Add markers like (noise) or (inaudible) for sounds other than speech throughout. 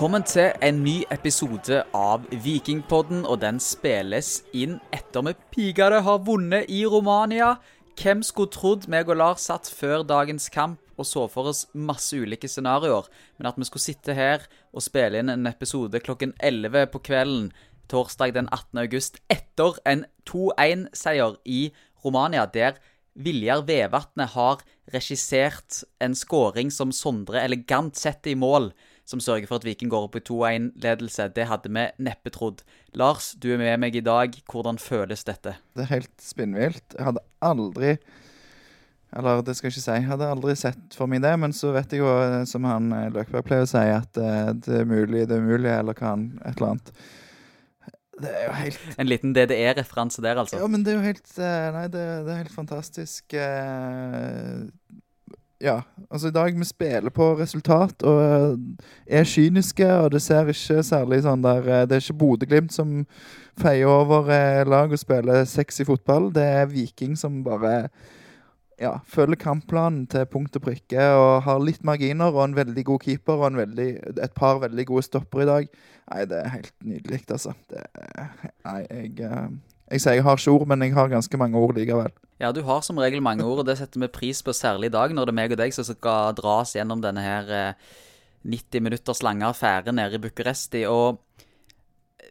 Velkommen til en ny episode av Vikingpodden, og den spilles inn etter vi pigere har vunnet i Romania. Hvem skulle trodd meg og Lars satt før dagens kamp og så for oss masse ulike scenarioer, men at vi skulle sitte her og spille inn en episode klokken 11 på kvelden torsdag den 18. august etter en 2-1-seier i Romania, der Viljar Vevatnet har regissert en skåring som Sondre elegant setter i mål, som sørger for at Viking går opp i 2-1-ledelse. Det hadde vi neppe trodd. Lars, du er med meg i dag. Hvordan føles dette? Det er helt spinnvilt. Jeg hadde aldri Eller det skal jeg ikke si. Jeg hadde aldri sett for meg det, men så vet jeg jo, eh, som han eh, Løkberg pleier å si, at eh, det er mulig, det er umulig, eller hva han Et eller annet. Det er jo helt En liten DDE-referanse der, altså. Ja, men det er jo helt Nei, det, det er helt fantastisk. Ja, altså i dag vi spiller på resultat og eh, er kyniske, og det ser ikke særlig sånn der eh, Det er ikke Bodø-Glimt som feier over eh, lag og spiller sexy fotball. Det er Viking som bare ja, følger kampplanen til punkt og prikke og har litt marginer og en veldig god keeper og veldig, et par veldig gode stopper i dag. Nei, det er helt nydelig, altså. Det, nei, jeg, jeg sier jeg har ikke ord, men jeg har ganske mange ord likevel. Ja, du har som regel mange ord, og det setter vi pris på særlig i dag, når det er meg og deg som skal dras gjennom denne her eh, 90 minutters lange affære nede i Bucuresti. Og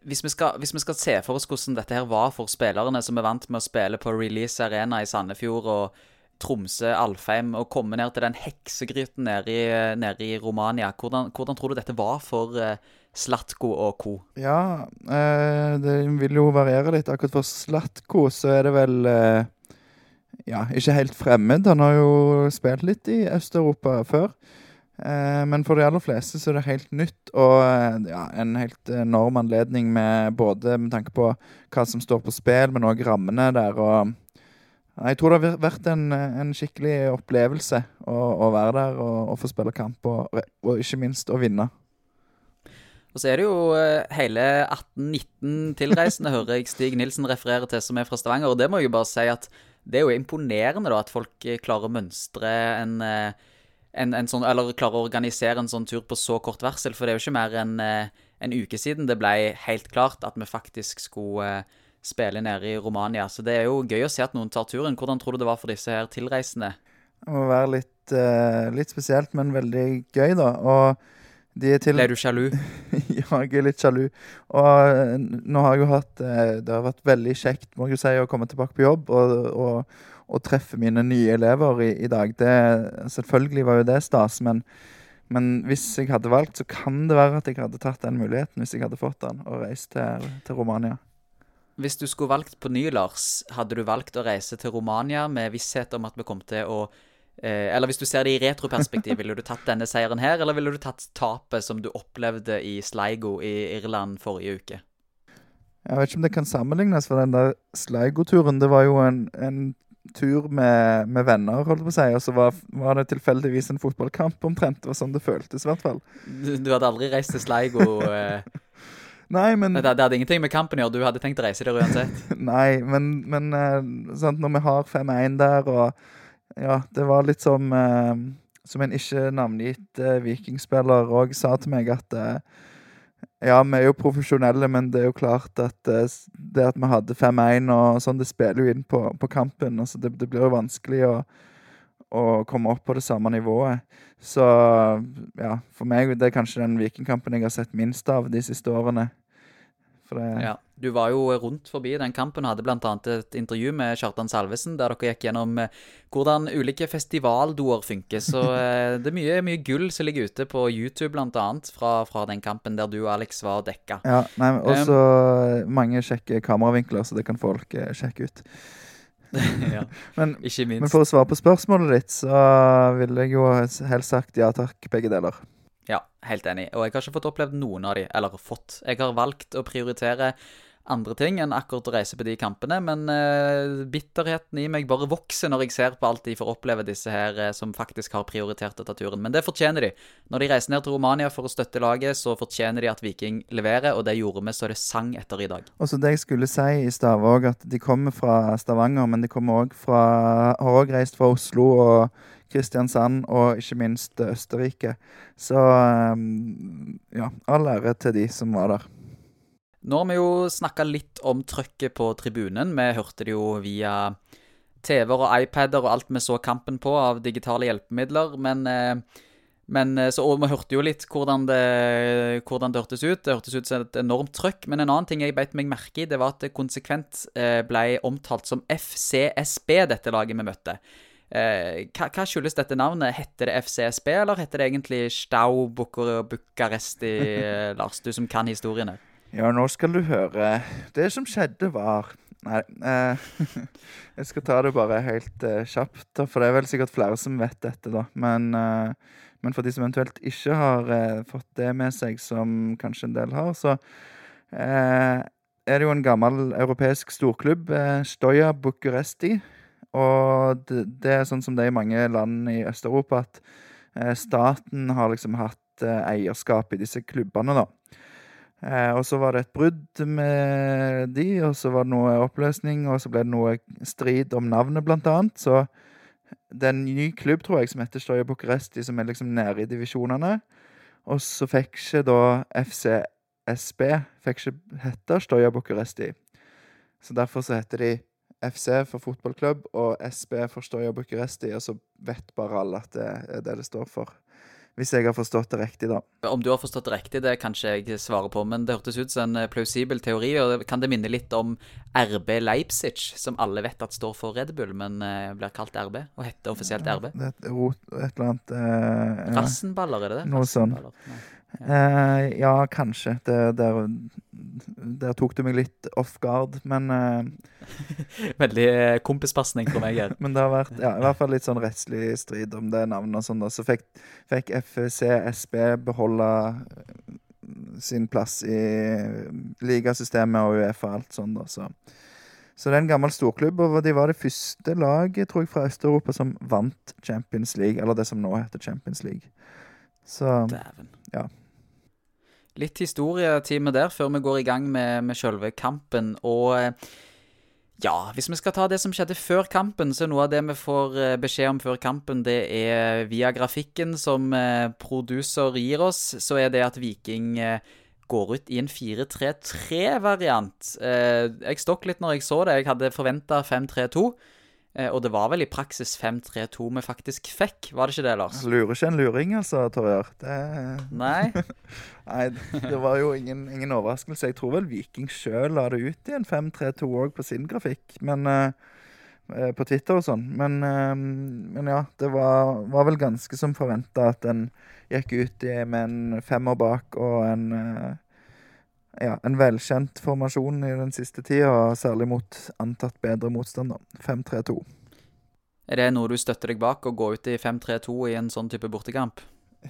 hvis vi, skal, hvis vi skal se for oss hvordan dette her var for spillerne som er vant med å spille på Release Arena i Sandefjord og Tromsø, Alfheim, og komme ned til den heksegryten nede i, nede i Romania, hvordan, hvordan tror du dette var for eh, Slatko og co.? Ja, eh, det vil jo variere litt. Akkurat for Slatko så er det vel eh, Ja, ikke helt fremmed. Han har jo spilt litt i Øst-Europa før. Eh, men for de aller fleste så er det helt nytt, og eh, ja, en helt enorm anledning med både med tanke på hva som står på spill, men òg rammene der. og jeg tror det har vært en, en skikkelig opplevelse å, å være der og, og få spille kamp, og, og ikke minst å vinne. Og så er det jo eh, hele 18-19 tilreisende, hører jeg Stig Nilsen referere til, som er fra Stavanger. Og det må jeg jo bare si at det er jo imponerende da, at folk eh, klarer å mønstre en, eh, en, en sånn Eller klarer å organisere en sånn tur på så kort varsel. For det er jo ikke mer enn en uke siden det ble helt klart at vi faktisk skulle spille nede i Romania. Så det er jo gøy å se at noen tar turen. Hvordan tror du det var for disse her tilreisende? Det må være litt, litt spesielt, men veldig gøy, da. Og til Ble du sjalu? (laughs) ja, jeg er litt sjalu. Og eh, nå har jeg jo hatt eh, Det har vært veldig kjekt må jeg si, å komme tilbake på jobb og, og, og treffe mine nye elever i, i dag. Det, selvfølgelig var jo det stas, men, men hvis jeg hadde valgt, så kan det være at jeg hadde tatt den muligheten hvis jeg hadde fått den, og reist til, til Romania. Hvis du skulle valgt på ny, Lars, hadde du valgt å reise til Romania med visshet om at vi kom til å Eller hvis du ser det i retroperspektiv, ville du tatt denne seieren her, eller ville du tatt tapet som du opplevde i Sligo i Irland forrige uke? Jeg vet ikke om det kan sammenlignes, for den der Sligo-turen, det var jo en, en tur med, med venner, holdt på å si, og så var, var det tilfeldigvis en fotballkamp omtrent. Det var sånn det føltes, i hvert fall. Du, du hadde aldri reist til Sligo eh, (laughs) Nei, men det, det hadde ingenting med kampen å gjøre, du hadde tenkt å reise der uansett? (laughs) Nei, men, men eh, sant, når vi har 5-1 der, og ja, det var litt som eh, Som en ikke navngitt eh, vikingspiller òg sa til meg, at eh, ja, vi er jo profesjonelle, men det er jo klart at eh, det at vi hadde 5-1 og sånn, det spiller jo inn på, på kampen. Altså, det, det blir jo vanskelig å, å komme opp på det samme nivået. Så ja, for meg det er kanskje den vikingkampen jeg har sett minst av de siste årene. For det, Ja. Du var jo rundt forbi den kampen og hadde annet et intervju med Kjartan Salvesen, der dere gikk gjennom eh, hvordan ulike festivaldoer funker. Så (laughs) eh, det er mye, mye gull som ligger ute på YouTube, annet, fra, fra den kampen der du og Alex var og dekka. Ja, nei, også mange kjekke kameravinkler, så det kan folk eh, sjekke ut. (laughs) ja, (laughs) Men, ikke men for å svare på spørsmålet ditt, så ville jeg jo helst sagt ja takk, begge deler. Ja, helt enig. Og jeg har ikke fått opplevd noen av de, eller fått. Jeg har valgt å prioritere andre ting enn akkurat å reise på de kampene, men uh, bitterheten i meg bare vokser når jeg ser på alt de får oppleve, disse her uh, som faktisk har prioritert å ta turen. Men det fortjener de. Når de reiser ned til Romania for å støtte laget, så fortjener de at Viking leverer, og det gjorde vi så det sang etter i dag. Og så det jeg skulle si i stad òg, at de kommer fra Stavanger, men de kommer òg fra Har òg reist fra Oslo og Kristiansand og ikke minst Østerrike. Så um, ja, all ære til de som var der. Nå har vi jo snakka litt om trøkket på tribunen. Vi hørte det jo via TV-er og iPader og alt vi så kampen på av digitale hjelpemidler. Men, eh, men så, og vi hørte jo litt hvordan det, hvordan det, hørtes ut. Det hørtes ut som et enormt trøkk. Men en annen ting jeg beit meg merke i, det var at det konsekvent ble omtalt som FCSB, dette laget vi møtte. Hva, hva, skyldes dette navnet? Heter det FCSB, eller heter det egentlig Stau Bucuresti, (laughs) Lars, du som kan historiene? Ja, nå skal du høre. Det som skjedde, var Nei, eh, (laughs) jeg skal ta det bare helt eh, kjapt. For det er vel sikkert flere som vet dette, da. Men, eh, men for de som eventuelt ikke har eh, fått det med seg, som kanskje en del har, så eh, er det jo en gammel europeisk storklubb, eh, Stoja Bucuresti. Og det, det, er sånn som det er i mange land i Øst-Europa, at staten har liksom hatt eierskap i disse klubbene, da. Eh, og så var det et brudd med de, og så var det noe oppløsning, og så ble det noe strid om navnet, blant annet. Så det er en ny klubb, tror jeg, som heter Stoja Bucuresti, som er liksom nede i divisjonene. Og så fikk ikke da FCSB fikk ikke hete Stoja Bucuresti. Så derfor så heter de FC for fotballklubb og SB for Stoja Bucuresti, og så vet bare alle at det er det det står for. Hvis jeg har forstått det riktig, da. Om du har forstått det riktig, det kan ikke jeg svare på, men det hørtes ut som en plausibel teori. og Kan det minne litt om RB Leipzig, som alle vet at står for Red Bull, men uh, blir kalt RB, og heter offisielt RB? Det er et, eller annet eh, Rassenballer, er det det? Noe sånt. Ja. Eh, ja, kanskje. Det, der, der, tok du meg litt off guard, men uh, (laughs) Veldig kompispasning for meg her. (laughs) men det har vært ja, i hvert fall litt sånn rettslig strid om det navnet og sånn. da. Så fikk, fikk FCSB beholde sin plass i ligasystemet og Uefa og alt sånn, da. Så. Så det er en gammel storklubb, og de var det første laget tror jeg, fra Øst-Europa som vant Champions League, eller det som nå heter Champions League. Så Dæven. Ja. Litt historietime der før vi går i gang med, med selve kampen. Og eh, ja, hvis vi skal ta det som skjedde før kampen, så er noe av det vi får eh, beskjed om før kampen, det er via grafikken som eh, producer gir oss, så er det at Viking går ut i en 4-3-3-variant. Jeg stokk litt når jeg så det. Jeg hadde forventa 5-3-2. Eh, og det var vel i praksis 5-3-2 vi faktisk fikk, var det ikke det, Lars? Lurer ikke en luring, altså, Torjar. Det... Nei? (laughs) Nei, det var jo ingen, ingen, overraskelse. Jeg tror vel Viking sjøl la det ut i en 5-3-2 òg på sin grafikk, men uh, på Twitter og sånn. Men, uh, men, ja, det var, var vel ganske som forventa at en gikk ut i, med en femmer bak og en uh, ja, en velkjent formasjon i den siste tida, særlig mot antatt bedre motstander. 5-3-2. Er det noe du støtter deg bak, å gå ut i 5-3-2 i en sånn type bortekamp? (laughs)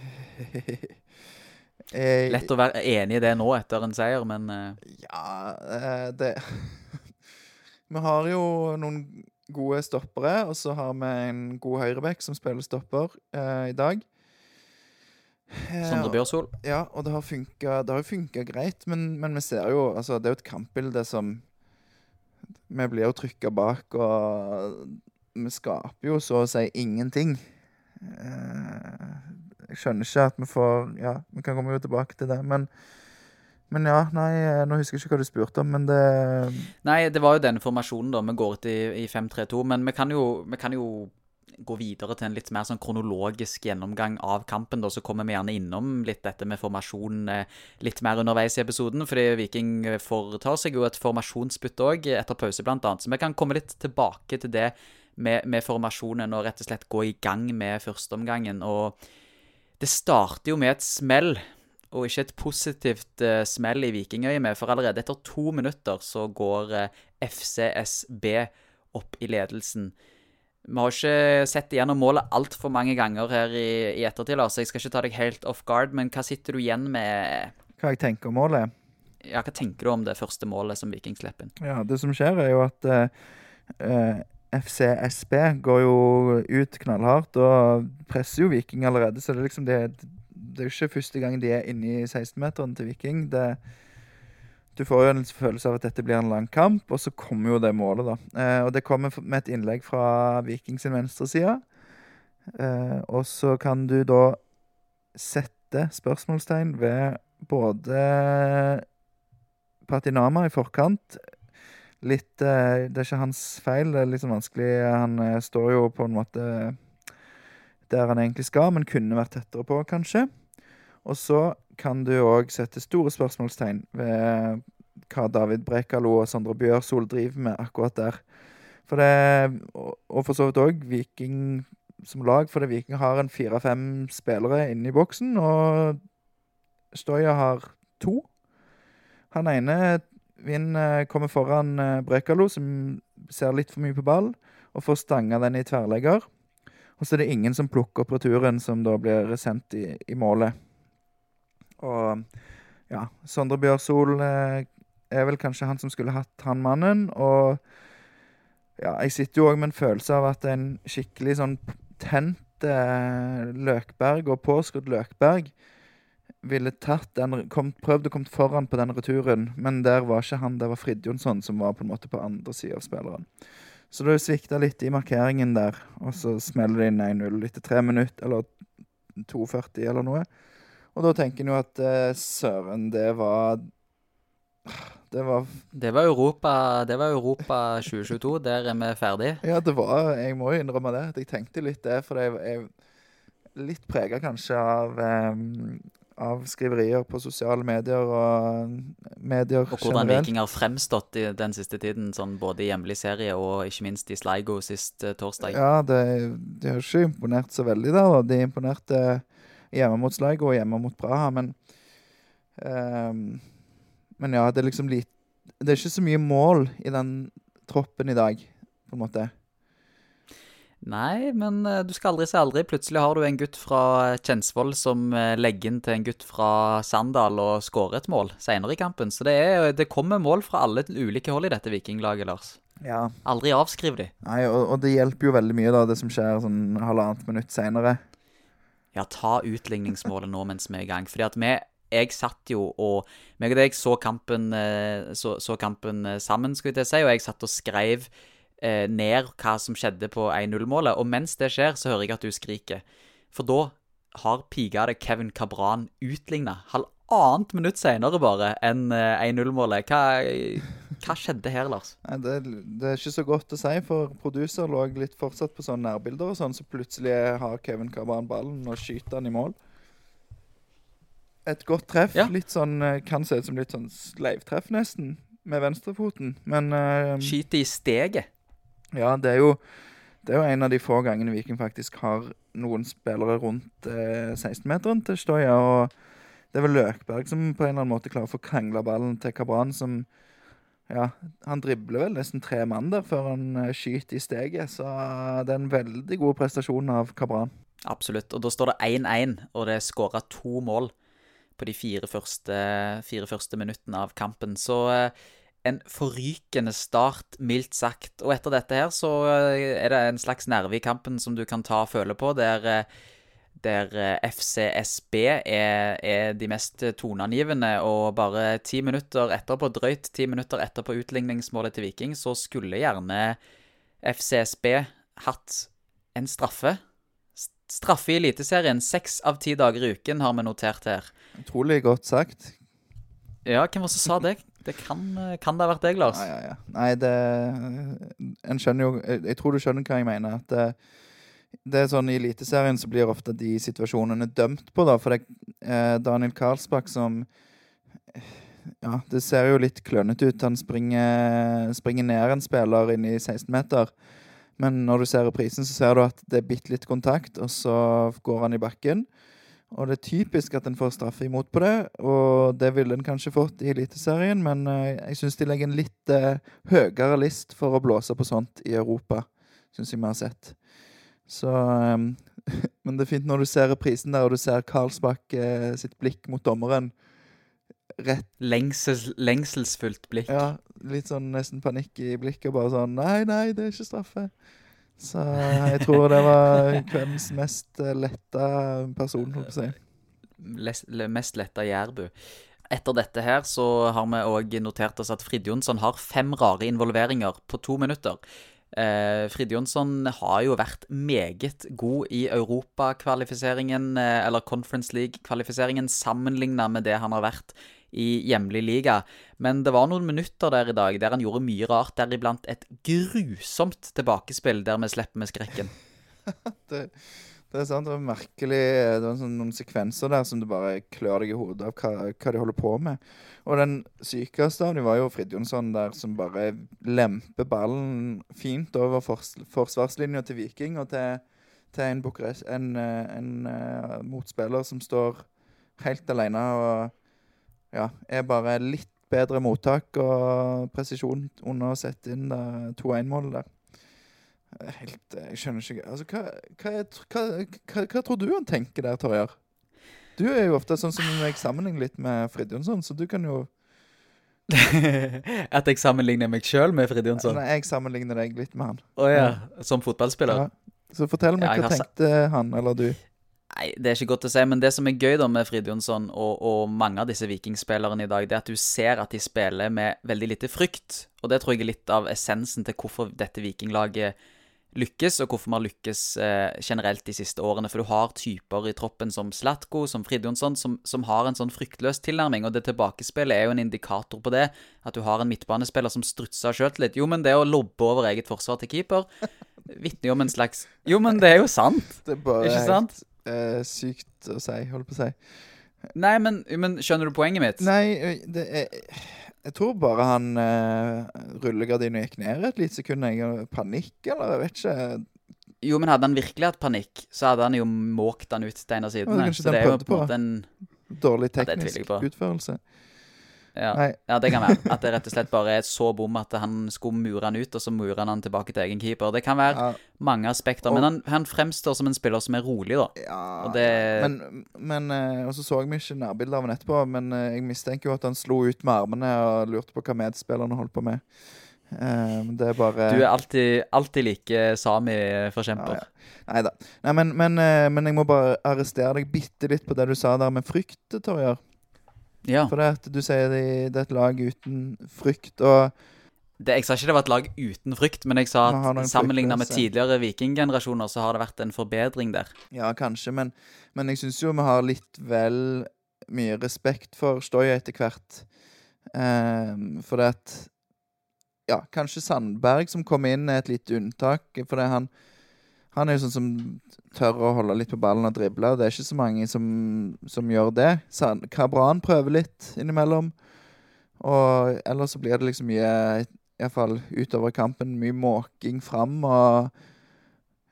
jeg... Lett å være enig i det nå etter en seier, men uh... Ja, eh, det (laughs) Vi har jo noen gode stoppere, og så har vi en god høyreback som spiller stopper eh, i dag. Sondre Bjørsol. Ja, og det har, funka greit, men, men, vi ser jo Altså, det er jo et kampbilde som Vi blir jo trykka bak, og vi skaper jo så å si ingenting. Eh, jeg skjønner ikke at vi får Ja, vi kan komme jo tilbake til det, men men ja, nei, nå husker jeg ikke hva du spurte om, men det Nei, det var jo denne formasjonen, da. Vi går ut i, i 5-3-2. Men vi kan, jo, vi kan jo gå videre til en litt mer sånn kronologisk gjennomgang av kampen. Da, så kommer vi gjerne innom litt dette med formasjon eh, litt mer underveis i episoden. Fordi Viking foretar seg jo et formasjonsbytte òg, etter pause bl.a. Så vi kan komme litt tilbake til det med, med, formasjonen og rett og slett gå i gang med førsteomgangen. Og det starter jo med et smell. Og ikke et positivt uh, smell i Vikingøyet for allerede etter to minutter så går uh, FCSB opp i ledelsen. Vi har ikke sett igjennom målet altfor mange ganger her i, i ettertid, så jeg skal ikke ta deg helt off guard, men hva sitter du igjen med? Hva jeg tenker om målet? Ja, hva tenker du om det første målet som Viking slipper inn? Ja, det som skjer er jo at uh, eh, eh, FCSB går jo ut knallhardt og presser jo Viking allerede, så det er liksom det, det er jo ikke første gang de er inne i 16-meteren til Viking. Det er du får jo en følelse av at dette blir en lang kamp, og så kommer jo det målet, da. Eh, og det kommer med et innlegg fra Viking sin venstreside. Eh, og så kan du da sette spørsmålstegn ved både Patinama i forkant. Litt eh, Det er ikke hans feil, det er litt sånn vanskelig. Han eh, står jo på en måte der han egentlig skal, men kunne vært tettere på, kanskje. Og så kan du òg sette store spørsmålstegn ved hva David Brekalo og Sondre Bjørsol driver med akkurat der. For det, og for så vidt òg Viking som lag, fordi Viking har en fire-fem spillere inne i boksen, og Stoya har to. Han ene Vin kommer foran eh, Brekalo, som ser litt for mye på ball, og får stanga den i tverrlegger. Og så er det ingen som plukker opp returen, som da blir sendt i, i målet. Og ja, Sondre Bjørsol eh, er vel kanskje han som skulle hatt han mannen, og ja, jeg sitter jo òg med en følelse av at en skikkelig sånn tent eh, Løkberg og påskrudd Løkberg ville tatt den, kom, prøvd å komme foran på den returen, men der var ikke han, det var Fridjonsson som var på en måte på andre sida av spilleren. Så det svikta litt i markeringen der, og så smeller det inn 1-0 etter tre minutter, eller 2,40 eller noe. Og da tenker en jo at eh, søren, det var Det var Det var Europa, det var Europa 2022. Der er vi ferdig. Ja, det var Jeg må jo innrømme det. Jeg tenkte litt det, for jeg er litt prega kanskje av em, av skriverier på sosiale medier og medier generelt. Og hvordan generelt. Viking har fremstått i den siste tiden, sånn både i hjemlig serie og ikke minst i Sligo sist eh, torsdag. Ja, det, de har ikke imponert så veldig der. De imponerte hjemme mot Sligo og hjemme mot Praha, men um, Men ja, det er liksom litt Det er ikke så mye mål i den troppen i dag, på en måte. Nei, men eh, du skal aldri si aldri. Plutselig har du en gutt fra Kjensvoll som eh, legger inn til en gutt fra Sandal og skårer et mål senere i kampen. Så det, er, det kommer mål fra alle ulike hold i dette vikinglaget, Lars. Ja. Aldri avskriv de. Nei, og, og det hjelper jo veldig mye, da, det som skjer sånn halvannet minutt seinere. Ja, ta utligningsmålet nå mens vi er i gang. Fordi at vi Jeg satt jo og meg og deg så kampen, eh, så, så kampen eh, sammen, skal vi til å si, og jeg satt og skrev eh, ned hva som skjedde på 1-0-målet. Og mens det skjer, så hører jeg at du skriker. For da har pigade Kevin Cabran utligna halvannet minutt senere bare enn eh, 1-0-målet. Hva, hva skjedde her, Lars? Nei, det, det er ikke så godt å si, for producer lå litt fortsatt på sånne nærbilder og sånn, så plutselig har Kevin Cabran ballen og skyter han i mål. Et godt treff. Ja. Litt sånn, eh, Kan se ut som litt sånn sleivtreff, nesten, med venstrefoten. Men uh, Skyter i steget. ja, det er jo det er jo en av de få gangene Viking faktisk har noen spillere rundt eh, 16-meteren til Støya Og det er vel Løkberg som på en eller annen måte klarer å få krangla ballen til Kabran, som ja, Han dribler vel nesten tre mann der før han eh, skyter i steget. Så eh, det er en veldig god prestasjon av Kabran. Absolutt. Og da står det 1-1, og det er skåra to mål på de fire første, fire første minuttene av kampen. Så eh, en forrykende start, mildt sagt. Og etter dette her så er det en slags nerve i kampen som du kan ta og føle på, der, der eh, FCSB er, er de mest toneangivende. Og bare ti minutter etterpå, drøyt ti minutter etterpå utligningsmålet til Viking, så skulle gjerne FCSB hatt en straffe. Straffe i Eliteserien seks av ti dager i uken, har vi notert her. Utrolig godt sagt. Ja, hvem var det som sa det? Det kan, eh, kan det ha vært deg, Lars? Ja, ja, ja. Nei, det En skjønner jo Jeg, jeg tror du skjønner hva jeg mener. At det, er sånn I Eliteserien så blir ofte de situasjonene dømt på, da. For det er eh, Daniel Karlsbakk som Ja, det ser jo litt klønete ut. Han springer, springer ned en spiller inn i 16-meter. Men når du ser reprisen, så ser du at det er bitte litt kontakt, og så går han i bakken. Og det er typisk at en får straffe imot på det, og det ville en kanskje fått i Eliteserien, men eh, jeg syns de legger en litt eh, høyere list for å blåse på sånt i Europa, syns jeg vi har sett. Så um, (laughs) Men det er fint når du ser reprisen der, og du ser Karlsbakk eh, sitt blikk mot dommeren. Rett Lengsels, lengselsfullt blikk. Ja, litt sånn nesten panikk i blikket, og bare sånn Nei, nei, det er ikke straffe. Så jeg tror det var kveldens mest eh, letta person, holdt på å si. Les, mest letta jærbu. Etter dette her så har vi òg notert oss at Frid Jonsson har fem rare involveringer på to minutter. Eh, Frid Jonsson har jo vært meget god i europakvalifiseringen, eh, eller Conference League-kvalifiseringen, sammenligna med det han har vært i hjemlig liga. Men det var noen minutter der i dag der han gjorde mye rart, deriblant et grusomt tilbakespill der vi slipper med skrekken. (laughs) det, det er sant, det var merkelig. Det var sånn, noen sekvenser der som du bare klør deg i hodet av hva, hva de holder på med. Og den sykeste av dem var jo Fridtjonsson der som bare lemper ballen fint over fors forsvarslinja til Viking og til, til en, en, en, en uh, motspiller som står helt alene og ja, er bare litt bedre mottak og presisjon under å sette inn 2-1-målet der. Helt, Jeg skjønner ikke altså, hva, hva, hva, hva, tror du han tenker der, Torjar? Du er jo ofte sånn som jeg sammenligner litt med Fridjonsson, så du kan jo (laughs) At jeg sammenligner meg sjøl med Fridjonsson? Nei, jeg sammenligner deg litt med han. Å oh, ja. Som fotballspiller? Ja. Så fortell meg, ja, hva tenkte han eller du? Nei, Det er ikke godt å si, men det som er gøy da med Frid Jonsson og, og, mange av disse vikingspillerne i dag, det er at du ser at de spiller med veldig lite frykt. Og det tror jeg er litt av essensen til hvorfor dette vikinglaget lykkes, og hvorfor vi har lykkes eh, generelt de siste årene. For du har typer i troppen som Slatko, som Fridjonsson, som, som, har en sånn fryktløs tilnærming. Og det tilbakespillet er jo en indikator på det. At du har en midtbanespiller som strutser sjøltillit. Jo, men det å lobbe over eget forsvar til keeper vitner jo om en slags Jo, men det er jo sant. (laughs) Det er bare ikke sant? uh, sykt å si, holdt på å si. Nei, men, men, skjønner du poenget mitt? Nei, det er Jeg tror bare han uh, rullegardina gikk ned et lite sekund. Jeg panikk, eller jeg vet ikke. Jo, men hadde han virkelig hatt panikk, så hadde han jo måkt han ut til en av sidene. Ja, så det er jo på en måte en Dårlig teknisk ja, utførelse. Ja. ja. det kan være. At det rett og slett bare er så bom at han skulle mure han ut, og så murer han han tilbake til egen keeper. Det kan være ja. mange aspekter. Men han, han, fremstår som en spiller som er rolig, da. Ja, og det... Men, men eh, Og så så jeg ikke nærbildet av han etterpå, men eh, jeg mistenker jo at han slo ut med armene og lurte på hva medspillerne holdt på med. Um, det er bare Du er alltid, alltid like Sami-forkjemper. Ja, ja. Nei da. Nei, men, men, men, jeg må bare arrestere deg bitte litt på det du sa der med frykt, Torjar. Ja. For det at du sier det, det er et lag uten frykt, og det, Jeg sa ikke det var et lag uten frykt, men jeg sa at sammenligna med tidligere vikinggenerasjoner, så har det vært en forbedring der. Ja, kanskje, men, men jeg syns jo vi har litt vel mye respekt for Stoya etter hvert. Um, for det at Ja, kanskje Sandberg som kom inn, er et lite unntak. For det han han er jo sånn som tør å holde litt på ballen og drible. Det er ikke så mange som, som gjør det. Kabran prøver litt innimellom. Og ellers så blir det liksom mye Iallfall utover kampen mye måking fram og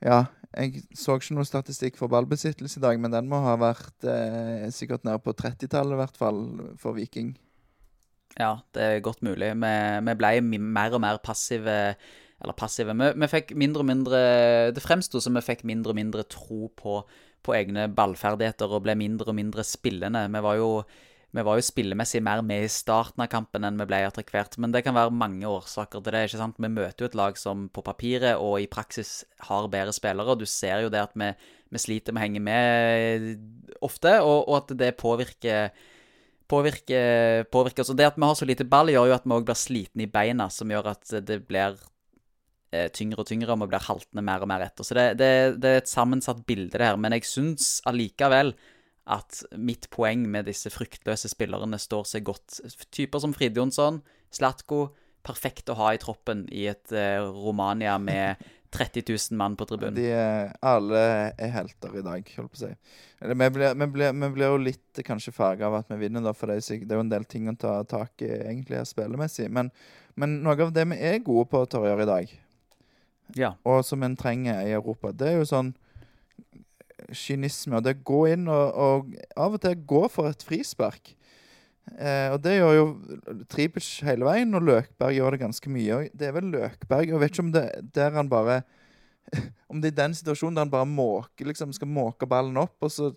Ja, jeg så ikke noe statistikk for ballbesittelse i dag, men den må ha vært eh, sikkert nede på 30-tallet i hvert fall for Viking. Ja, det er godt mulig. Vi, vi ble mer og mer passive eller passive. Vi, vi fikk mindre og mindre Det fremsto som vi fikk mindre og mindre tro på, på, egne ballferdigheter og ble mindre og mindre spillende. Vi var jo vi var jo spillemessig mer med i starten av kampen enn vi ble etter hvert. Men det kan være mange årsaker til det. ikke sant? Vi møter jo et lag som på papiret og i praksis har bedre spillere. og Du ser jo det at vi, vi sliter med å henge med ofte, og, og at det påvirker påvirker, påvirker oss. Og det at vi har så lite ball, gjør jo at vi òg blir slitne i beina, som gjør at det blir tyngre og tyngre, og vi blir haltende mer og mer etter. Så det, det, det er et sammensatt bilde, det her. Men jeg syns allikevel at mitt poeng med disse fryktløse spillerne står seg godt. Typer som Fride Jonsson, Slatko, perfekt å ha i troppen i et uh, Romania med (laughs) 30 000 mann på tribunen. De er, alle er helter i dag, holdt på å si. Vi blir, vi, blir, vi blir, jo litt kanskje farga av at vi vinner, da, for det er, jo en del ting å ta tak i egentlig spillemessig. Men, men noe av det vi er gode på å gjøre i dag, ja. og som en trenger i Europa. Det er jo sånn kynisme. Og det å gå inn og, og, av og til gå for et frispark. Eh, og det gjør jo Tripic hele veien, og Løkberg gjør det ganske mye. Det er vel Løkberg Jeg vet ikke om det der han bare (laughs) Om det er den situasjonen der han bare måker, liksom skal måke ballen opp, og så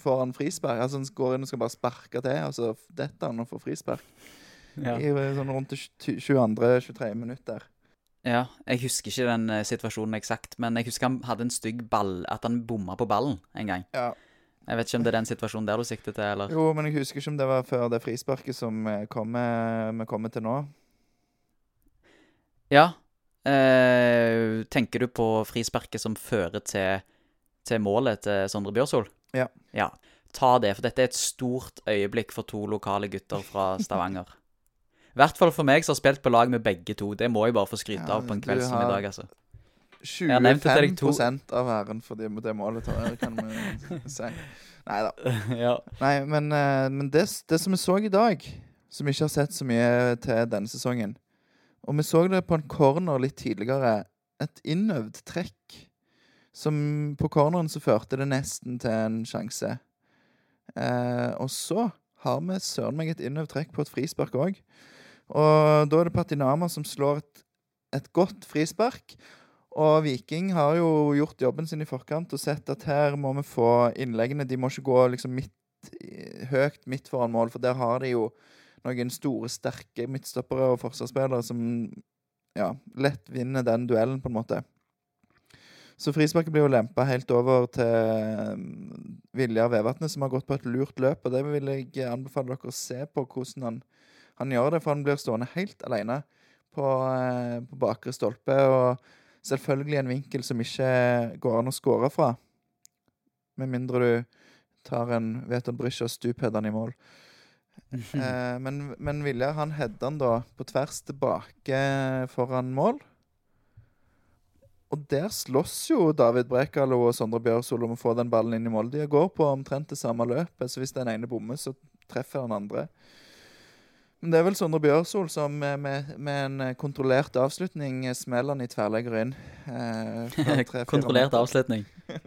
får han frispark. Altså han går inn og skal bare sparke til, og så detter han og får frispark. Ja. I sånn rundt 22.-23. minutt der. Ja, jeg husker ikke den uh, situasjonen eksakt, men jeg husker han hadde en stygg ball At han bomma på ballen en gang. Ja. Jeg vet ikke om det er den situasjonen der du sikter til, eller? Jo, men jeg husker ikke om det var før det frisparket som vi kommer, kommer til nå. Ja. Eh, tenker du på frisparket som fører til, til målet til Sondre Bjørsol? Ja. ja. Ta det, for dette er et stort øyeblikk for to lokale gutter fra Stavanger. I hvert fall for meg som har spilt på lag med begge to. Det må jeg bare få skryte Ja, av på en kveld som i dag, altså. har nevnt det til deg to- av æren for det, det målet, kan vi si. Nei da. ja. Nei, men, eh, men det, det som vi så i dag, som vi ikke har sett så mye til denne sesongen Og vi så det på en corner litt tidligere. Et innøvd trekk. Som på corneren så førte det nesten til en sjanse. Eh, og så har vi søren meg et innøvd trekk på et frispark òg. Og da er det Patinama som slår et, et godt frispark. Og Viking har jo gjort jobben sin i forkant og sett at her må vi få innleggene. De må ikke gå liksom midt, høyt midt foran mål, for der har de jo noen store, sterke midtstoppere og forsvarsspillere som ja, lett vinner den duellen, på en måte. Så frisparket blir jo lempa helt over til Viljar Vevatnet, som har gått på et lurt løp. Og det vil jeg anbefale dere å se på hvordan han, han gjør det, for han blir stående helt alene på, eh, på bakre stolpe. Og selvfølgelig en vinkel som ikke går an å score fra. Med mindre du tar en Veton Bryscher stupheader han i mål. Eh, men, men Viljar han header han da på tvers tilbake foran mål. Og der slåss jo David Brekalo og Sondre Bjørsol om å få den ballen inn i mål. De går på omtrent det samme løpet, så hvis den ene bommer, så treffer den andre. Men det er vel Sondre Bjørsol som med, med, en eh, kontrollert avslutning eh, smeller han i tverrlegger inn. Eh, (laughs) Kontrollert avslutning. (laughs)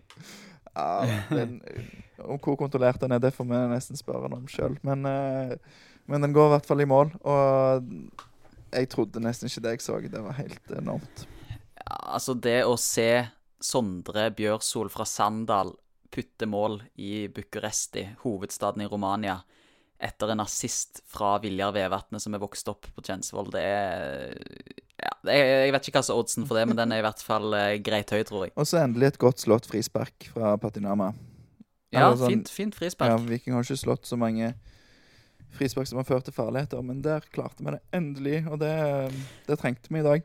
Ja, den, om hvor kontrollert den er, det får vi nesten spørre han om sjøl. Men, eh, men den går i hvert fall i mål. Og jeg trodde nesten ikke det jeg så. Det var helt enormt. Ja, altså, det å se Sondre Bjørsol fra Sandal putte mål i Bucuresti, hovedstaden i Romania, etter en assist fra Viljar Vevatnet, som er vokst opp på Tjensvoll. det er ja, Jeg vet ikke hva som er oddsen for det, men den er i hvert fall eh, greit høy, tror jeg. Og så endelig et godt slått frispark fra Patinama. Ja, sånn- fint, fint Ja. Viking har ikke slått så mange frispark som har ført til farligheter, men der klarte vi det endelig. Og det, det trengte vi i dag.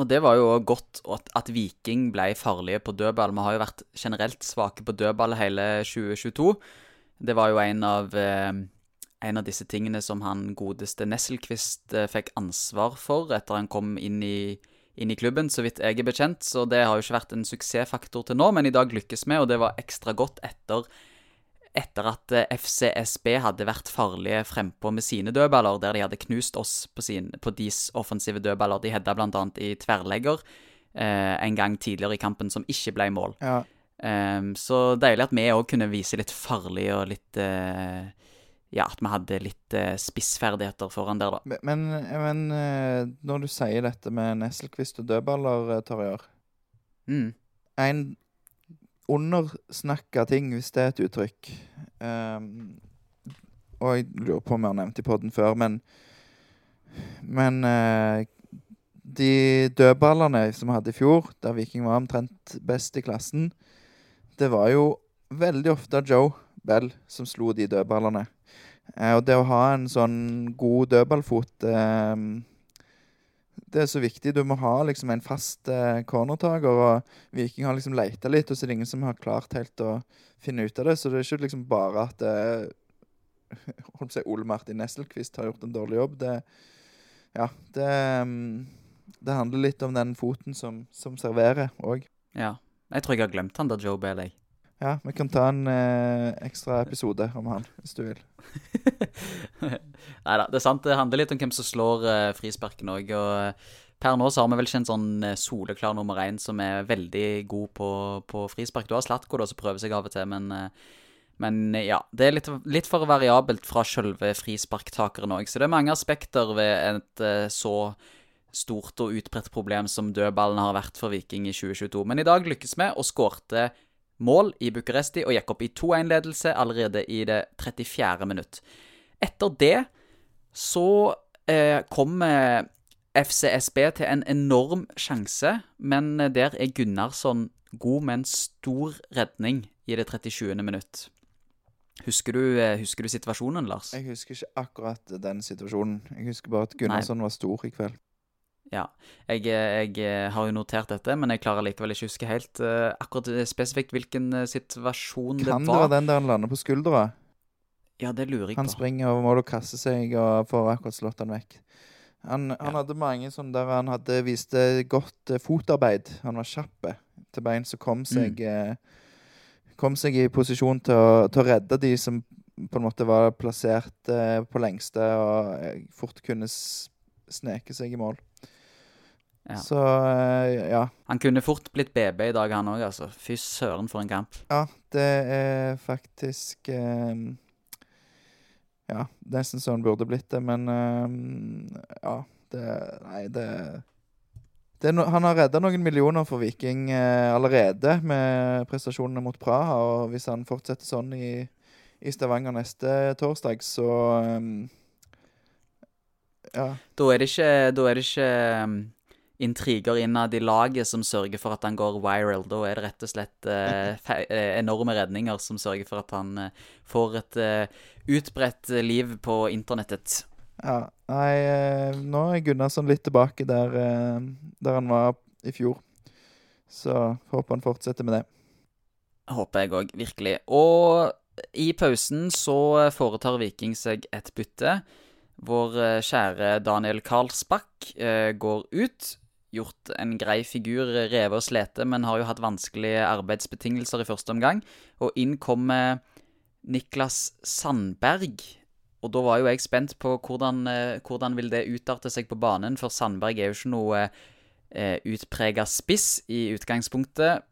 Og det var jo godt at, at Viking ble farlige på dødball. Vi har jo vært generelt svake på dødball hele 2022. Det var jo en av, eh, en av disse tingene som han godeste Nesselquist eh, fikk ansvar for etter han kom inn i, inn i klubben, så vidt jeg er bekjent. Så det har jo ikke vært en suksessfaktor til nå, men i dag lykkes vi, og det var ekstra godt etter etter at eh, FCSB hadde vært farlige frempå med sine dødballer, der de hadde knust oss på, sin, på deres offensive dødballer. De hedda bl.a. i tverrlegger eh, en gang tidligere i kampen som ikke ble mål. Ja, Ehm, så deilig at vi òg kunne vise litt farlig og litt uh, Ja, at vi hadde litt uh, spissferdigheter foran der, da. Men, men uh, når du sier dette med Nesselquist og dødballer, Torjar Mm. En undersnakka ting, hvis det er et uttrykk. um, og jeg lurer på om jeg har nevnt i poden før, men Men de dødballene som vi hadde i fjor, der Viking var omtrent best i klassen, det var jo veldig ofte Joe Bell som slo de dødballene. Eh, og det å ha en sånn god dødballfot eh, det er så viktig. Du må ha liksom en fast eh, cornertaker. Og Viking har liksom leita litt, og så er det ingen som har klart helt å finne ut av det. Så det er ikke liksom bare at eh, (laughs) Ole Martin Nesselquist har gjort en dårlig jobb. Det, ja, det, mm, det handler litt om den foten som, som serverer òg. Ja. Jeg tror jeg har glemt han der Joe Bailey. jeg. Ja, vi kan ta en eh, ekstra episode om han, hvis du vil. (laughs) Nei da, det er sant. Det handler litt om hvem som slår eh, frisparken òg. Og eh, per nå så har vi vel ikke en sånn eh, soleklar nummer én som er veldig god på, på frispark. Du har Slatko da, som prøver seg av og til, men, eh, men eh, ja. Det er litt, litt for variabelt fra sjølve frisparktakeren òg. Så det er mange aspekter ved et så stort og utbredt problem som dødballen har vært for Viking i 2022. Men i dag lykkes vi og skårte mål i Bucuresti og gikk opp i 2-1-ledelse allerede i det 34. minutt. Etter det så eh, kom eh, FCSB til en enorm sjanse, men der er Gunnarsson god med en stor redning i det 37. minutt. Husker du, eh, husker du situasjonen, Lars? Jeg husker ikke akkurat den situasjonen. Jeg husker bare at Gunnarsson var stor i kveld. Ja. Jeg, jeg, har jo notert dette, men jeg klarer likevel ikke å huske helt uh, akkurat spesifikt hvilken situasjon kan det var. Kan det være den der han lander på skuldra? Ja, det lurer jeg han på. Han springer over mål og kaster seg og får akkurat slått han vekk. Han, ja. hadde mange sånne der han hadde viste godt fotarbeid. Han var kjapp til bein så kom seg mm. Kom seg i posisjon til å, til å, redde de som på en måte var plassert på lengste og fort kunne sneke seg i mål. Ja. Så ja. Han kunne fort blitt BB i dag, han òg, altså. Fy søren, for en kamp. Ja, det er faktisk eh, ja, nesten så han burde blitt det, men eh, ja. Det Nei, det, det no, Han har redda noen millioner for Viking eh, allerede med prestasjonene mot Praha, og hvis han fortsetter sånn i, i Stavanger neste torsdag, så um, Ja. Da er det ikke, da er det ikke intriger innad i laget som sørger for at han går viral. Da er det rett og slett (laughs) eh, enorme redninger som sørger for at han eh, får et eh, utbredt liv på internettet. Ja. Nei, eh, nå er Gunnarsson litt tilbake der, eh, der han var i fjor. Så håper han fortsetter med det. Håper jeg òg, virkelig. Og i pausen så foretar Viking seg et bytte. Vår eh, kjære Daniel Karlsbakk går ut gjort en grei figur, revet og slete, men har jo hatt vanskelige arbeidsbetingelser i første omgang. Og inn kommer Niklas Sandberg. Og da var jo jeg spent på hvordan, eh, hvordan vil det utarte seg på banen, for Sandberg er jo ikke noe eh, utprega spiss i utgangspunktet.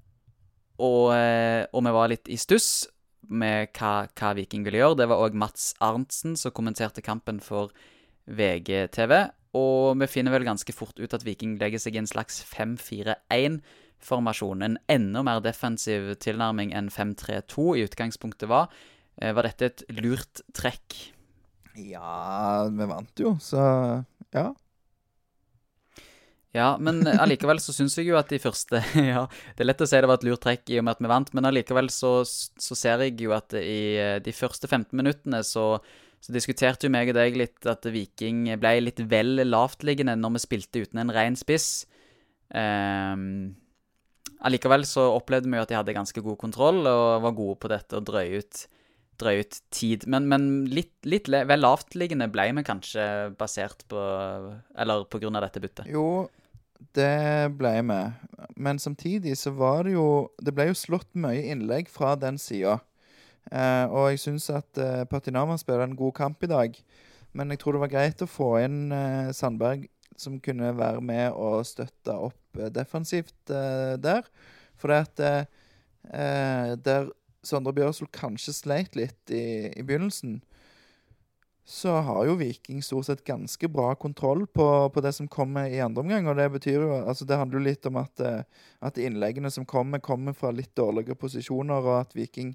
Og, eh, og, vi var litt i stuss med hva, hva Viking ville gjøre. Det var òg Mats Arntzen som kommenterte kampen for VGTV. Og vi finner vel ganske fort ut at Viking legger seg i en slags 5-4-1-formasjon. En enda mer defensiv tilnærming enn 5-3-2 i utgangspunktet var. Eh, var dette et lurt trekk? Ja, vi vant jo, så ja. Ja, men allikevel så syns jeg jo at de første (laughs) Ja, det er lett å si det var et lurt trekk i og med at vi vant, men allikevel så, så ser jeg jo at i eh, de første 15 minuttene så så diskuterte jo meg og deg litt at Viking ble litt vel lavtliggende når vi spilte uten en ren spiss. Um, allikevel så opplevde vi jo at de hadde ganske god kontroll og var gode på dette å drøye ut, drøy ut tid. Men, men litt, litt, vel lavtliggende ble vi kanskje basert på Eller på grunn av dette byttet? Jo, det ble vi. Men samtidig så var det jo Det ble jo slått mye innlegg fra den sida. Uh, og jeg syns at eh, Patinama spiller en god kamp i dag. Men jeg tror det var greit å få inn uh, Sandberg, som kunne være med og støtte opp defensivt der. For det at der Sondre Bjørsvold kanskje sleit litt i, i, begynnelsen, så har jo Viking stort sett ganske bra kontroll på, på, det som kommer i andre omgang. Og det betyr jo Altså, det handler jo litt om at, at innleggene som kommer, kommer fra litt dårligere posisjoner, og at Viking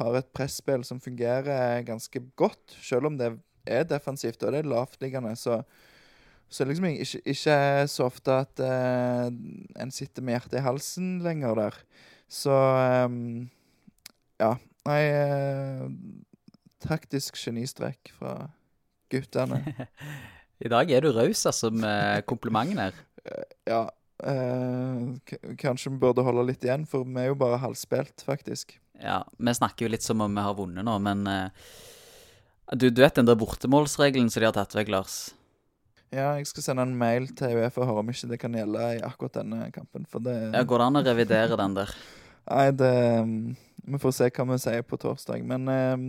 har et presspill som fungerer ganske godt, selv om det er defensivt og det er lavtliggende. Så, så liksom ikke, ikke så ofte at uh, en sitter med hjertet i halsen lenger der. Så um, ja. Nei uh, Taktisk genistrekk fra guttene. (laughs) I dag er du raus, altså, med komplimentene her. (laughs) ja. Uh, kanskje vi burde holde litt igjen, for vi er jo bare halvspilt, faktisk. Ja, vi snakker jo litt som om vi har vunnet nå, men uh, du, du, vet den der bortemålsregelen som de har tatt vekk, Lars? Ja, jeg skal sende en mail til UF og høre om ikke det kan gjelde i akkurat denne kampen. For det Ja, Går det an å revidere den der? (laughs) Nei, det um, Vi får se hva vi sier på torsdag. Men um,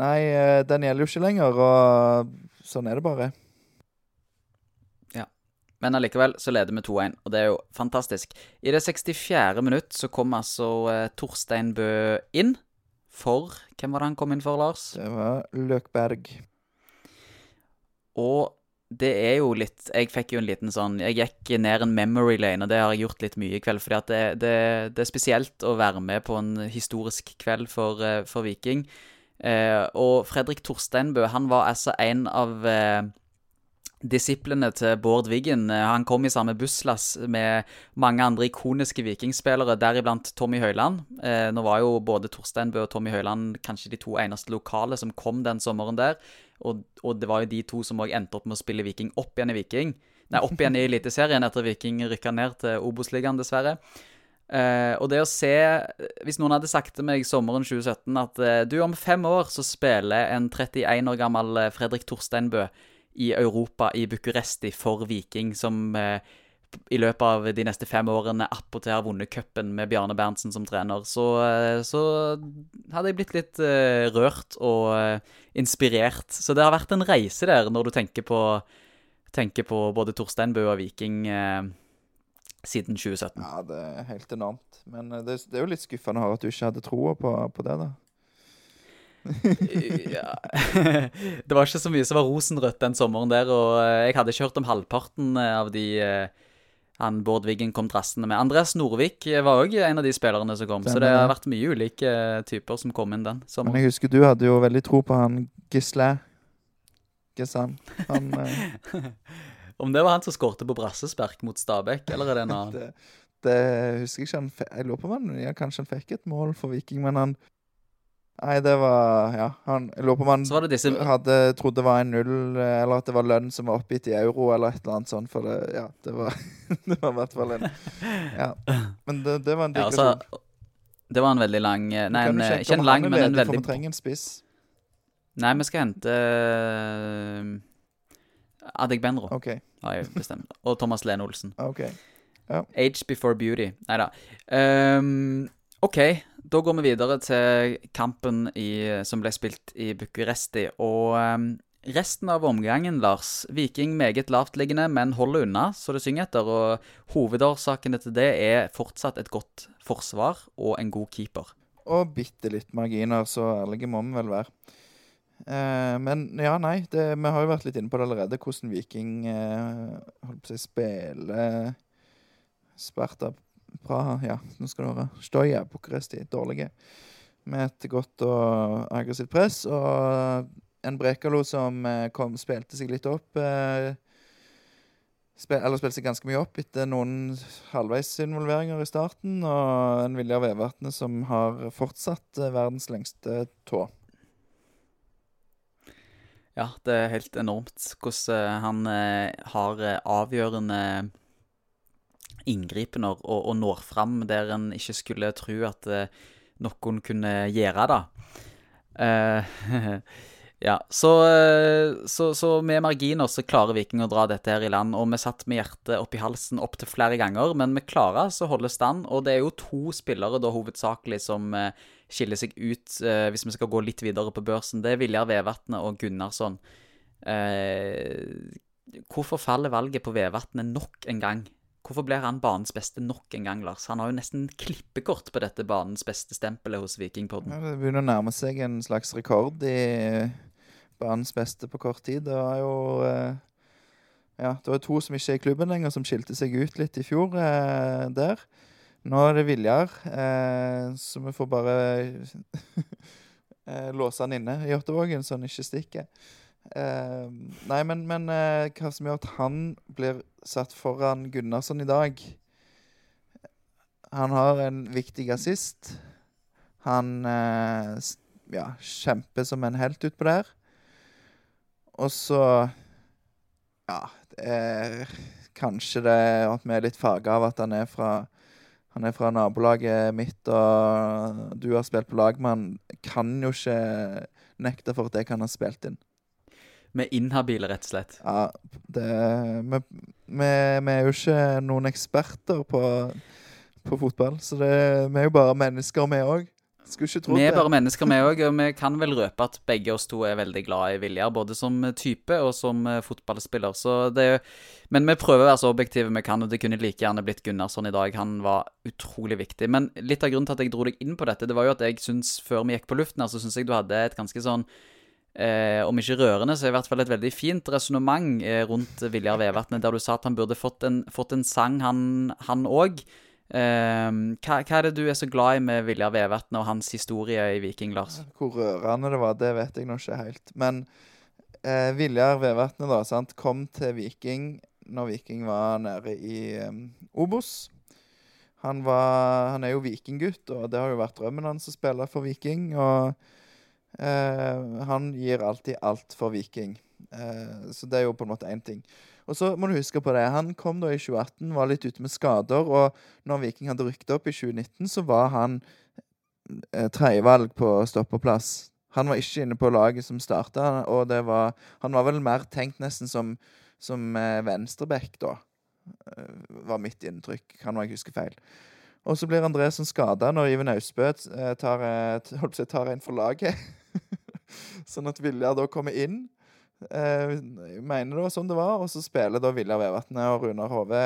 Nei, uh, den gjelder jo ikke lenger, og sånn er det bare. Men allikevel så leder vi 2-1, og det er jo fantastisk. I det 64. minutt så kom altså eh, Torstein Bø inn. For Hvem var det han kom inn for, Lars? Det var Løkberg. Og det er jo litt Jeg fikk jo en liten sånn Jeg gikk ned en memory lane, og det har jeg gjort litt mye i kveld. fordi at det, det, det er spesielt å være med på en historisk kveld for, eh, for Viking. Eh, og Fredrik Torsteinbø, han var altså en av eh, disiplene til Bård Wiggen. Eh, han kom i samme busslass med mange andre ikoniske vikingspillere, deriblant Tommy Høiland. Eh, nå var jo både Torsteinbø og Tommy Høiland kanskje de to eneste lokale som kom den sommeren der. Og, og det var jo de to som òg endte opp med å spille Viking opp igjen i Viking. Nei, opp igjen i Eliteserien etter Viking rykka ned til Obos-ligaen, dessverre. Eh, og det å se Hvis noen hadde sagt til meg sommeren 2017 at eh, du, om fem år så spiller en 31 år gammel eh, Fredrik Torsteinbø i Europa, i Bucuresti, for Viking, som eh, i løpet av de neste fem årene attpåtil har vunnet cupen med Bjarne Berntsen som trener, så, eh, så hadde jeg blitt litt uh, rørt og inspirert. Så det har vært en reise der, når du tenker på, tenker på både Torsteinbø og Viking eh, siden 2017. Ja, det er helt enormt. Men det, det er jo litt skuffende å høre at du ikke hadde troa på, på det, da. Ja. (laughs) det var ikke så mye som var rosenrødt den sommeren der, og jeg hadde ikke hørt om halvparten av de han Bård Wiggen kom drassende med. Andreas Norvik var òg en av de spillerne som kom, så det har vært mye ulike typer som kom inn den sommeren. Men jeg husker du hadde jo veldig tro på han Gisle. Gissan. Han uh... (laughs) Om det var han som skårte på brassespark mot Stabæk, eller er det en (laughs) annen? det, det, husker jeg ikke. Han, jeg lurer på om han ja, kanskje han fikk et mål for Viking, men han Nei, det var Ja, han Jeg lurer på om han disse... hadde trodd det var en null, eller at det var lønn som var oppgitt i euro, eller et eller annet sånt, for det Ja, det var (laughs) Det var i hvert fall en Ja. Men det, det var en digresjon. Ja, altså, det var en veldig lang Nei, en, ikke en lang, men en veldig For vi trenger en spiss. Nei, vi skal hente uh, Adek Benro, okay. har jeg bestemt. Og Thomas Lene Olsen. Okay. Ja. Age before beauty. Nei da. Um, OK, da går vi videre til kampen i, som ble spilt i Bucuresti. Og um, resten av omgangen, Lars Viking meget lavtliggende, men holder unna, så det synger etter. Og hovedårsakene til det er fortsatt et godt forsvar og en god keeper. Og bitte litt marginer, så ærlige må vi vel være. Eh, men ja, nei, det, vi har jo vært litt inne på det allerede, hvordan Viking eh, holdt på å si, spiller Sparta Praha, ja, nå skal du høre. Stoja, Bucuresti, dårlige. Med et godt og aggressivt press. Og en Brekalo som eh, kom, spilte seg litt opp. Eh, spil, eller spilte seg ganske mye opp etter noen halvveisinvolveringer i starten. Og en Viljar Vevatnet som har fortsatt eh, verdens lengste tå. Ja, det er helt enormt hvordan han har avgjørende inngripende og, og, når fram der en ikke skulle tro at uh, noen kunne gjøre det. Uh, (laughs) ja, så, uh, så, så, med marginer så klarer Viking å dra dette her i land. Og vi satt med hjertet oppi halsen opptil flere ganger, men vi klarer altså å holde stand. Og det er jo to spillere da hovedsakelig som skiller seg ut, hvis vi skal gå litt videre på børsen. Det er Viljar Vevatnet og Gunnarsson. hvorfor faller valget på Vevatnet nok en gang? Hvorfor blir han banens beste nok en gang, Lars? Han har jo nesten klippekort på dette banens beste-stempelet hos Vikingpodden. Ja, det begynner å nærme seg en slags rekord i banens beste på kort tid. Det var jo eh, Ja, det var to som ikke er i klubben lenger, som skilte seg ut litt i fjor eh, der. Nå er det Viljar, eh, så vi får bare (laughs) eh, låse han inne i Jåttåvågen så han ikke stikker. Uh, nei, men, men uh, hva som gjør at han blir satt foran Gunnarsson i dag Han har en viktig assist. Han uh, ja, kjemper som en helt utpå der. Og så Ja, det er kanskje det at vi er litt farga av at han er fra han er fra nabolaget mitt, og du har spilt på lag med han. Kan jo ikke nekte for at jeg kan ha spilt inn. Vi er inhabile, rett og slett. Ja, det Vi, vi, vi er jo ikke noen eksperter på, på fotball, så det, vi er jo bare mennesker, vi òg. Skulle ikke tro det. Vi er bare mennesker, vi òg, og vi kan vel røpe at begge oss to er veldig glad i Viljar. Både som type og som uh, fotballspiller. Så det, men vi prøver å være så objektive vi kan, og det kunne like gjerne blitt Gunnarsson i dag. Han var utrolig viktig. Men litt av grunnen til at jeg dro deg inn på dette, det var jo at jeg syns, før vi gikk på luften her, så syns jeg du hadde et ganske sånn eh, om ikke rørende, så i hvert fall et veldig fint resonnement eh, rundt Viljar Vevatnet, der du sa at han burde fått en, fått en sang, han òg. Eh, hva, hva, er det du er så glad i med Viljar Vevatnet og hans historie i Viking, Lars? Hvor rørende det var, det vet jeg nå ikke helt. Men eh, Viljar Vevatnet da, sant, kom til Viking når Viking var nede i um, Obos. Han, var, han er jo vikinggutt, og det har jo vært drømmen hans å spille for Viking. og han gir alltid alt for Viking. Uh, så det er jo på en måte én ting. Og så må du huske på det. Han kom da i 2018, var litt ute med skader. Og når Viking hadde rykket opp i 2019, så var han eh, tredjevalg på stoppeplass. Han var ikke inne på laget som starta, og det var Han var vel mer tenkt nesten som, som eh, venstreback, da. Eh, var mitt inntrykk. Kan jeg huske feil. Og så blir Andresen skada når Iven Austbø eh, tar, eh, si, tar en for laget. (laughs) (laughs) sånn at Vilja da kommer inn. Eh, mener det var sånn det var. Og så spiller da Vilja Vevatnet og Runar Hove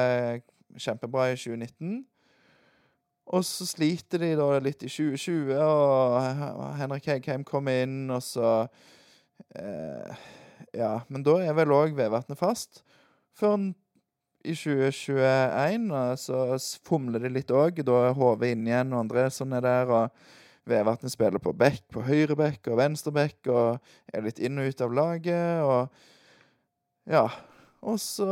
kjempebra i 2019. Og så sliter de da litt i 2020, og Henrik Heggheim kommer inn, og så eh, Ja, men da er vel òg Vevatnet fast. Før i 2021 så fomler de litt òg. Da er HV inn igjen, og Andresson er der. og Vevatnet spiller på bekk, på høyre bekk og venstre bekk, og er litt inn og ut av laget. Og ja. Og så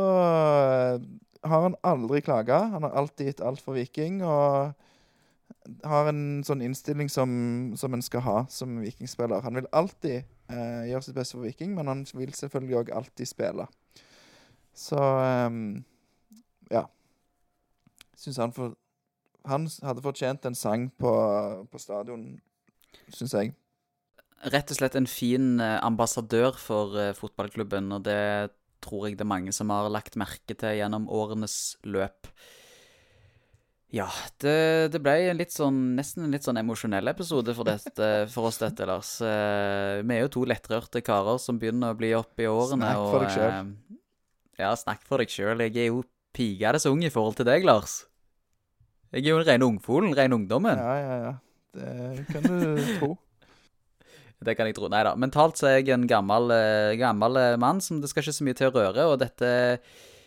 har han aldri klaga. Han har alltid gitt alt for Viking. Og har en sånn innstilling som, som en skal ha som vikingspiller. Han vil alltid eh, gjøre sitt beste for Viking, men han vil selvfølgelig òg alltid spille. Så um, ja. Syns han for, Han hadde fortjent en sang på, på stadion, syns jeg. Rett og slett en fin eh, ambassadør for uh, fotballklubben, og det tror jeg det er mange som har lagt merke til gjennom årenes løp. Ja, det, det ble en sånn, nesten en litt sånn emosjonell episode for, dette, for oss, dette, Lars. Vi er jo to lettrørte karer som begynner å bli oppe i årene. Snakk for deg sjøl. Ja, snakk for deg sjøl. Jeg er jo pigades ung i forhold til deg, Lars. Jeg er jo en ren ungfolen, ren ungdommen. Ja, ja, ja. Det kan du tro. (laughs) Det kan jeg tro. Nei da. Mentalt så er jeg en gammel, eh, gammel eh, mann som det skal ikke så mye til å røre. Og dette,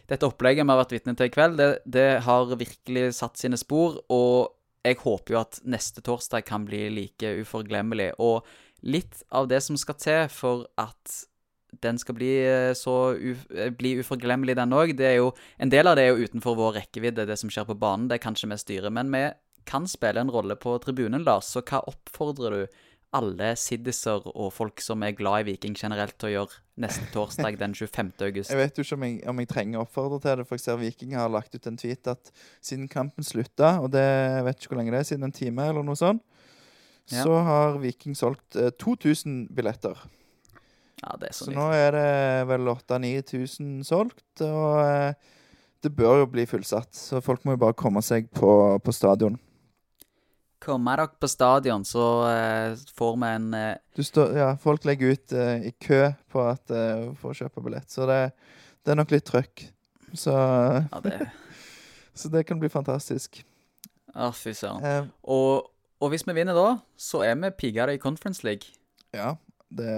dette opplegget vi har vært vitne til i kveld, det, det, har virkelig satt sine spor. Og jeg håper jo at neste torsdag kan bli like uforglemmelig. Og litt av det som skal til for at den skal bli eh, så uf bli uforglemmelig, den òg. En del av det er jo utenfor vår rekkevidde, det som skjer på banen. Det kan ikke vi styre. Men vi kan spille en rolle på tribunen, Lars. Så hva oppfordrer du alle siddiser og folk som er glad i Viking generelt, til å gjøre neste torsdag den 25. august? Jeg vet jo ikke om jeg, om jeg trenger å oppfordre til det, for jeg ser Viking har lagt ut en tweet at siden kampen slutta, og det jeg vet ikke hvor lenge det er, siden en time eller noe sånt, ja. så har Viking solgt eh, 2000 billetter. Ja, det er så, så nå er det vel 8000-9000 solgt, og eh, det bør jo bli fullsatt. Så folk må jo bare komme seg på, på stadion. Kommer dere på stadion, så uh, får vi en uh... står, Ja, folk legger ut uh, i kø på at, for å kjøpe billett, så det, det er nok litt trøkk. Så ja, det... (laughs) Så det kan bli fantastisk. Å, fy søren. Og, og, hvis vi vinner da, så er vi piggere i Conference League. Ja, det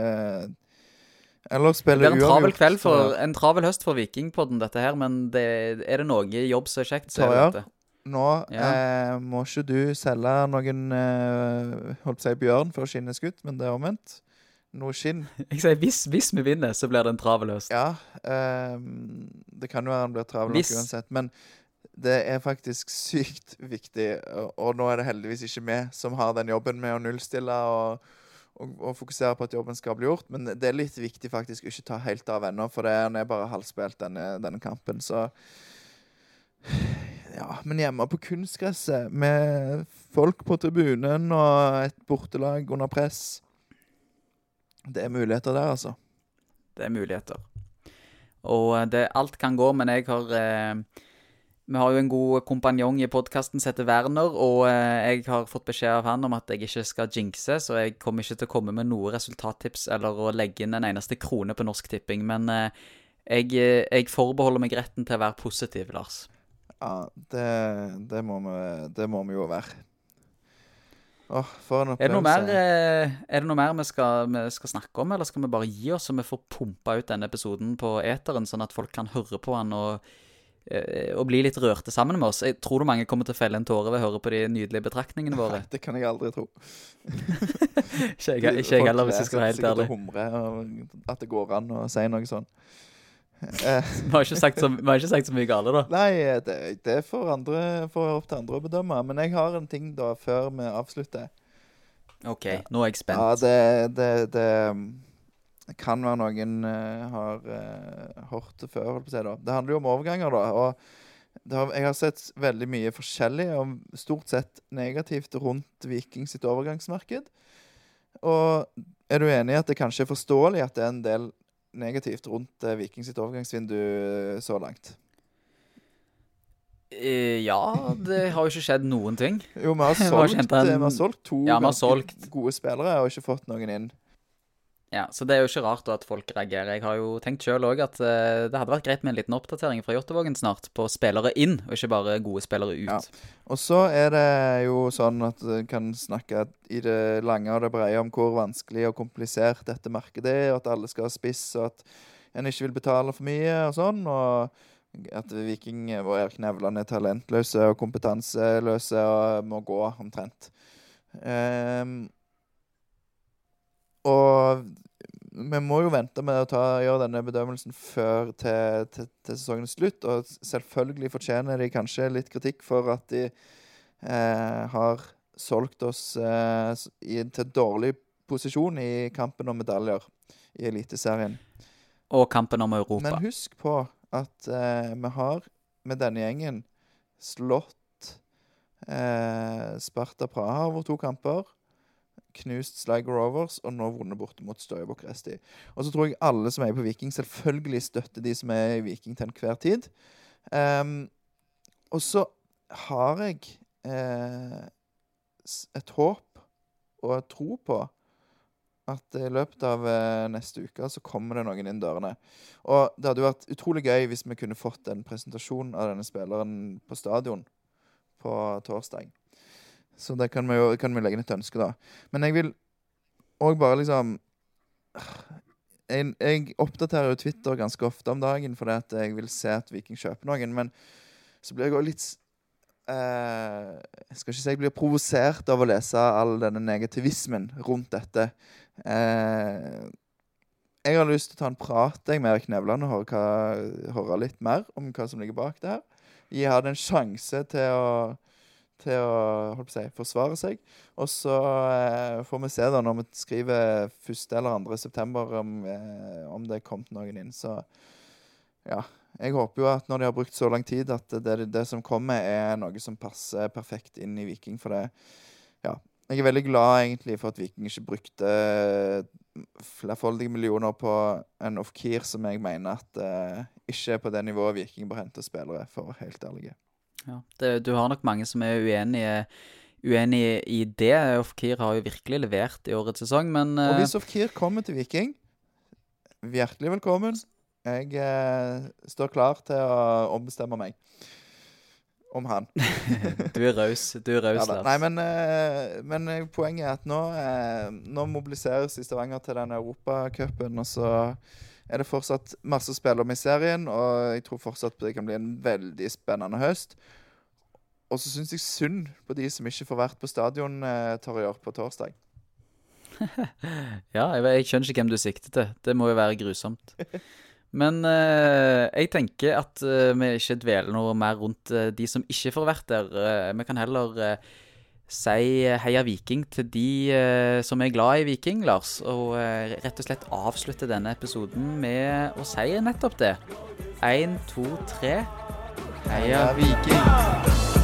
Eller spille uavgjort. Det blir en travel kveld for, en travel høst for Vikingpodden, dette her, men det, er det noe jobb som er kjekt, så er det dette. Nå ja. eh, må ikke du selge noen eh, holdt seg bjørn for skinneskudd, men det er omvendt. Noe skinn. (laughs) Jeg sier hvis, hvis, vi vinner, så blir det en travel høst. Ja. Eh, det kan jo være den blir travel nok uansett. Men det er faktisk sykt viktig, og nå er det heldigvis ikke vi som har den jobben med å nullstille og, og, og, fokusere på at jobben skal bli gjort. Men det er litt viktig faktisk ikke ta helt av ennå, for det er bare halvspilt, denne, denne kampen. Så ja, men hjemme på kunstgresset med folk på tribunen og et bortelag under press Det er muligheter der, altså. Det er muligheter. Og eh, det, alt kan gå, men jeg har eh, Vi har jo en god kompanjong i podkasten som heter Werner, og eh, jeg har fått beskjed av han om at jeg ikke skal jinxe, så jeg kommer ikke til å komme med noe resultattips eller å legge inn en eneste krone på Norsk Tipping. Men eh, jeg, eh, jeg forbeholder meg retten til å være positiv, Lars. Ja, det, det, må vi, det, må vi, jo være. Åh, for en opplevelse. Er det noe mer, det noe mer vi, skal, vi, skal, snakke om, eller skal vi bare gi oss så vi får pumpa ut denne episoden på eteren, sånn at folk kan høre på den og, og bli litt rørte sammen med oss? Jeg tror du mange kommer til å felle en tåre ved å høre på de nydelige betraktningene våre? Nei, det kan jeg aldri tro. ikke (laughs) jeg, ikke jeg heller, hvis jeg skal være helt ærlig. Folk sikkert og humrer at det går an å si noe sånt. (laughs) Vi har, ikke sagt så, har ikke sagt så mye gale, da. Nei, det, det får, andre, får opp til andre å bedømme. Men jeg har en ting da, før vi avslutter. OK, nå er jeg spent. Ja, det, det, det kan være noen uh, har uh, hørt det før. Holdt på å si, da. Det handler jo om overganger, da. Og det har, jeg har sett veldig mye forskjellig, og stort sett negativt, rundt Viking sitt overgangsmarked. Og er du enig i at det kanskje er forståelig at det er en del negativt rundt uh, Viking sitt overgangsvindu så langt? Ja, det har jo ikke skjedd noen ting. Jo, vi har (laughs) solgt, vi har solgt to Ja, har solgt. gode spillere og ikke fått noen inn. Ja, Så det er jo ikke rart da at folk reagerer. Jeg har jo tenkt sjøl òg at uh, det hadde vært greit med en liten oppdatering fra Jåttåvågen snart, på spillere inn, og ikke bare gode spillere ut. Ja. Og så er det jo sånn at en kan snakke i det lange og det brede om hvor vanskelig og komplisert dette markedet er, og at alle skal ha spiss, og at en ikke vil betale for mye og sånn. Og at Viking og Erik Nevland er talentløse og kompetanseløse og må gå omtrent. Ehm, og vi må jo vente med å ta, gjøre denne bedømmelsen før til, til, til sesongen er slutt. Og selvfølgelig fortjener de kanskje litt kritikk for at de eh, har solgt oss eh, i, til dårlig posisjon i kampen om medaljer i Eliteserien. Og kampen om Europa. Men husk på at eh, vi har med denne gjengen slått eh, Sparta Praha over to kamper. Knust Sligo Rovers og nå vunnet borte mot Støye Bucuresti. Og så tror jeg alle som er på Viking, selvfølgelig støtter de som er i Viking til enhver tid. Um, og så har jeg eh, et håp og et tro på at i løpet av eh, neste uke så kommer det noen inn dørene. Og det hadde jo vært utrolig gøy hvis vi kunne fått en presentasjon av denne spilleren på stadion på torsdag. Så det kan vi jo kan vi legge inn et ønske, da. Men jeg vil òg bare liksom jeg, jeg oppdaterer jo Twitter ganske ofte om dagen fordi at jeg vil se at Viking kjøper noen. Men så blir jeg òg litt eh, Jeg skal ikke si jeg blir provosert av å lese all denne negativismen rundt dette. Eh, jeg har lyst til å ta en prat jeg, med Erik Nevland og høre, hva, høre litt mer om hva som ligger bak det her. Gi han en sjanse til å, til å å si, forsvare seg. Og så eh, får vi se da når vi skriver 1. eller 2. september om, eh, om det er kommet noen inn. Så ja. Jeg håper jo at når de har brukt så lang tid, at det, det som kommer, er noe som passer perfekt inn i Viking. For det Ja. Jeg er veldig glad egentlig for at Viking ikke brukte flerfoldige millioner på en off-keer som jeg mener at eh, ikke er på det nivået Viking bør hente spillere, for helt ærlige. Ja. Det, du har nok mange som er uenige, uenige i det. Ofkir har jo virkelig levert i årets sesong, men Og eh, hvis Off-Keer kommer til Viking, hjertelig velkommen. Jeg eh, står klar til å ombestemme meg om han. (laughs) du er raus. Du er raus, Ja. Nei, men, eh, men eh, poenget er at nå, nå mobiliseres i Stavanger til den Europacupen, og så er det fortsatt masse å spille om i serien, og jeg tror fortsatt det kan bli en veldig spennende høst. Og så syns jeg synd på de som ikke får vært på stadion, eh, gjøre på torsdag. (laughs) Ja, jeg, jeg skjønner ikke hvem du sikter til. Det må jo være grusomt. Men eh, jeg tenker at eh, vi ikke dveler noe mer rundt eh, de som ikke får vært der. Eh, vi kan heller eh, si heia Viking til de eh, som er glad i Viking, Lars. Og eh, rett og slett avslutte denne episoden med å si nettopp det. Én, to, tre. Heia Viking.